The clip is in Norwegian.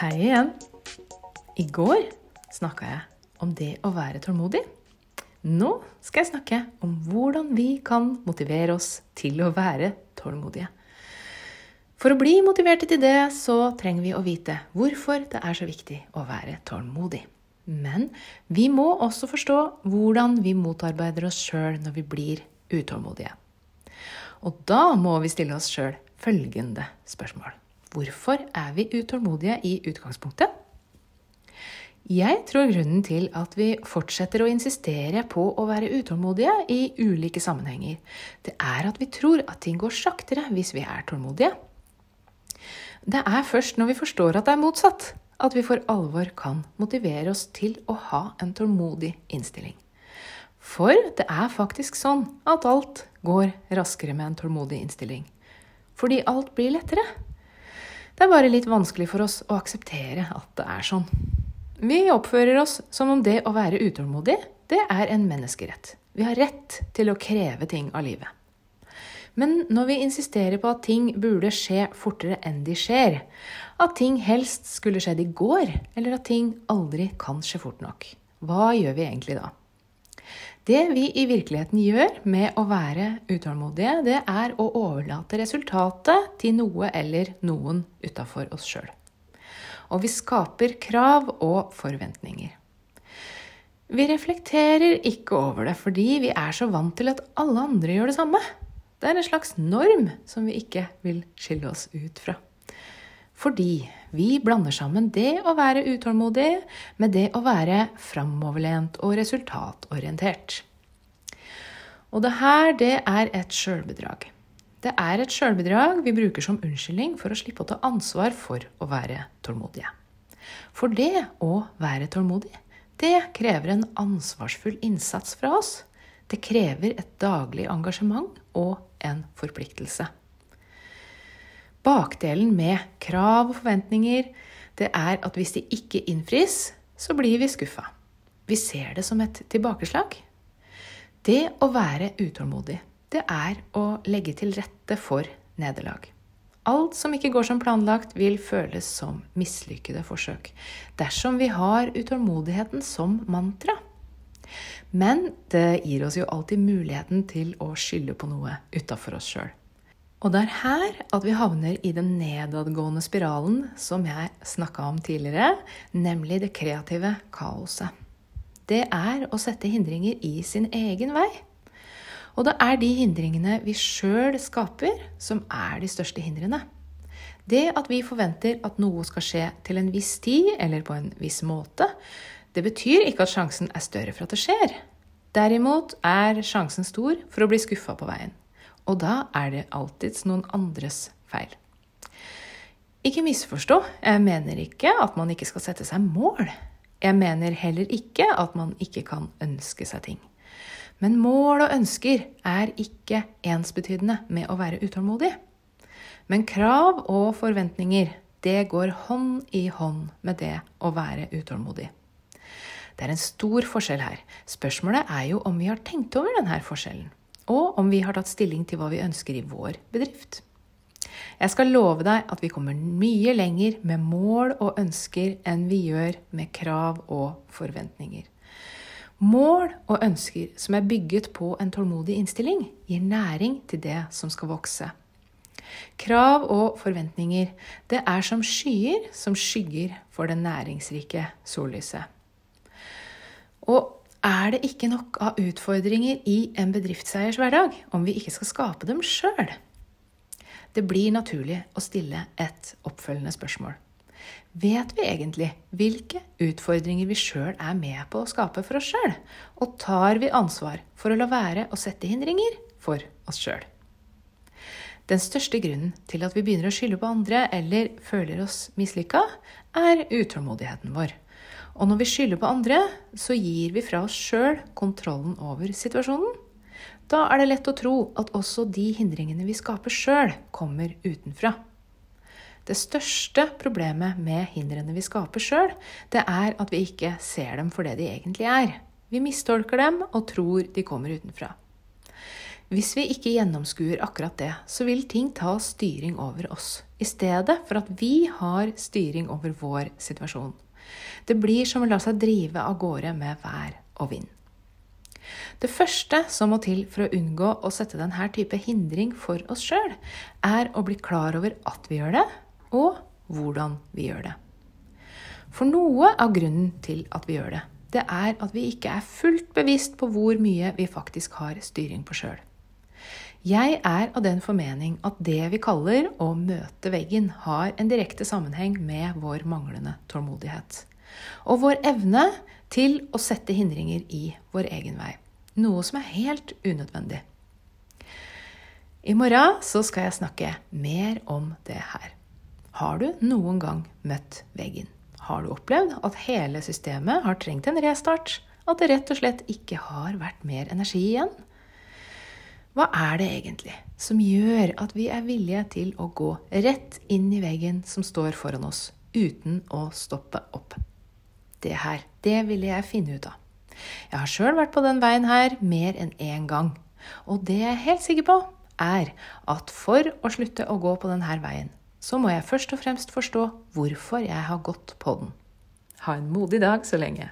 Hei igjen. I går snakka jeg om det å være tålmodig. Nå skal jeg snakke om hvordan vi kan motivere oss til å være tålmodige. For å bli motiverte til det, så trenger vi å vite hvorfor det er så viktig å være tålmodig. Men vi må også forstå hvordan vi motarbeider oss sjøl når vi blir utålmodige. Og da må vi stille oss sjøl følgende spørsmål. Hvorfor er vi utålmodige i utgangspunktet? Jeg tror grunnen til at vi fortsetter å insistere på å være utålmodige i ulike sammenhenger, det er at vi tror at ting går saktere hvis vi er tålmodige. Det er først når vi forstår at det er motsatt, at vi for alvor kan motivere oss til å ha en tålmodig innstilling. For det er faktisk sånn at alt går raskere med en tålmodig innstilling. Fordi alt blir lettere. Det er bare litt vanskelig for oss å akseptere at det er sånn. Vi oppfører oss som om det å være utålmodig, det er en menneskerett. Vi har rett til å kreve ting av livet. Men når vi insisterer på at ting burde skje fortere enn de skjer, at ting helst skulle skjedd i går, eller at ting aldri kan skje fort nok, hva gjør vi egentlig da? Det vi i virkeligheten gjør med å være utålmodige, det er å overlate resultatet til noe eller noen utafor oss sjøl. Og vi skaper krav og forventninger. Vi reflekterer ikke over det fordi vi er så vant til at alle andre gjør det samme. Det er en slags norm som vi ikke vil skille oss ut fra. Fordi vi blander sammen det å være utålmodig med det å være framoverlent og resultatorientert. Og det her, det er et sjølbedrag. Det er et sjølbedrag vi bruker som unnskyldning for å slippe å ta ansvar for å være tålmodige. For det å være tålmodig, det krever en ansvarsfull innsats fra oss. Det krever et daglig engasjement og en forpliktelse. Bakdelen med krav og forventninger det er at hvis de ikke innfris, så blir vi skuffa. Vi ser det som et tilbakeslag. Det å være utålmodig, det er å legge til rette for nederlag. Alt som ikke går som planlagt, vil føles som mislykkede forsøk dersom vi har utålmodigheten som mantra. Men det gir oss jo alltid muligheten til å skylde på noe utafor oss sjøl. Og det er her at vi havner i den nedadgående spiralen som jeg snakka om tidligere, nemlig det kreative kaoset. Det er å sette hindringer i sin egen vei. Og det er de hindringene vi sjøl skaper, som er de største hindrene. Det at vi forventer at noe skal skje til en viss tid eller på en viss måte, det betyr ikke at sjansen er større for at det skjer. Derimot er sjansen stor for å bli skuffa på veien. Og da er det alltids noen andres feil. Ikke misforstå, jeg mener ikke at man ikke skal sette seg mål. Jeg mener heller ikke at man ikke kan ønske seg ting. Men mål og ønsker er ikke ensbetydende med å være utålmodig. Men krav og forventninger, det går hånd i hånd med det å være utålmodig. Det er en stor forskjell her. Spørsmålet er jo om vi har tenkt over denne forskjellen og om vi har tatt stilling til hva vi ønsker i vår bedrift. Jeg skal love deg at vi kommer mye lenger med mål og ønsker enn vi gjør med krav og forventninger. Mål og ønsker som er bygget på en tålmodig innstilling, gir næring til det som skal vokse. Krav og forventninger, det er som skyer som skygger for det næringsrike sollyset. Og er det ikke nok av utfordringer i en bedriftseiers hverdag om vi ikke skal skape dem sjøl? Det blir naturlig å stille et oppfølgende spørsmål. Vet vi egentlig hvilke utfordringer vi sjøl er med på å skape for oss sjøl? Og tar vi ansvar for å la være å sette hindringer for oss sjøl? Den største grunnen til at vi begynner å skylde på andre eller føler oss mislykka, er utålmodigheten vår. Og når vi skylder på andre, så gir vi fra oss sjøl kontrollen over situasjonen. Da er det lett å tro at også de hindringene vi skaper sjøl, kommer utenfra. Det største problemet med hindrene vi skaper sjøl, det er at vi ikke ser dem for det de egentlig er. Vi mistolker dem og tror de kommer utenfra. Hvis vi ikke gjennomskuer akkurat det, så vil ting ta styring over oss, i stedet for at vi har styring over vår situasjon. Det blir som å la seg drive av gårde med vær og vind. Det første som må til for å unngå å sette denne type hindring for oss sjøl, er å bli klar over at vi gjør det, og hvordan vi gjør det. For noe av grunnen til at vi gjør det, det er at vi ikke er fullt bevisst på hvor mye vi faktisk har styring på sjøl. Jeg er av den formening at det vi kaller å møte veggen, har en direkte sammenheng med vår manglende tålmodighet. Og vår evne til å sette hindringer i vår egen vei. Noe som er helt unødvendig. I morgen så skal jeg snakke mer om det her. Har du noen gang møtt veggen? Har du opplevd at hele systemet har trengt en restart? At det rett og slett ikke har vært mer energi igjen? Hva er det egentlig som gjør at vi er villige til å gå rett inn i veggen som står foran oss, uten å stoppe opp? Det her, det ville jeg finne ut av. Jeg har sjøl vært på den veien her mer enn én gang. Og det jeg er helt sikker på, er at for å slutte å gå på denne veien, så må jeg først og fremst forstå hvorfor jeg har gått på den. Ha en modig dag så lenge.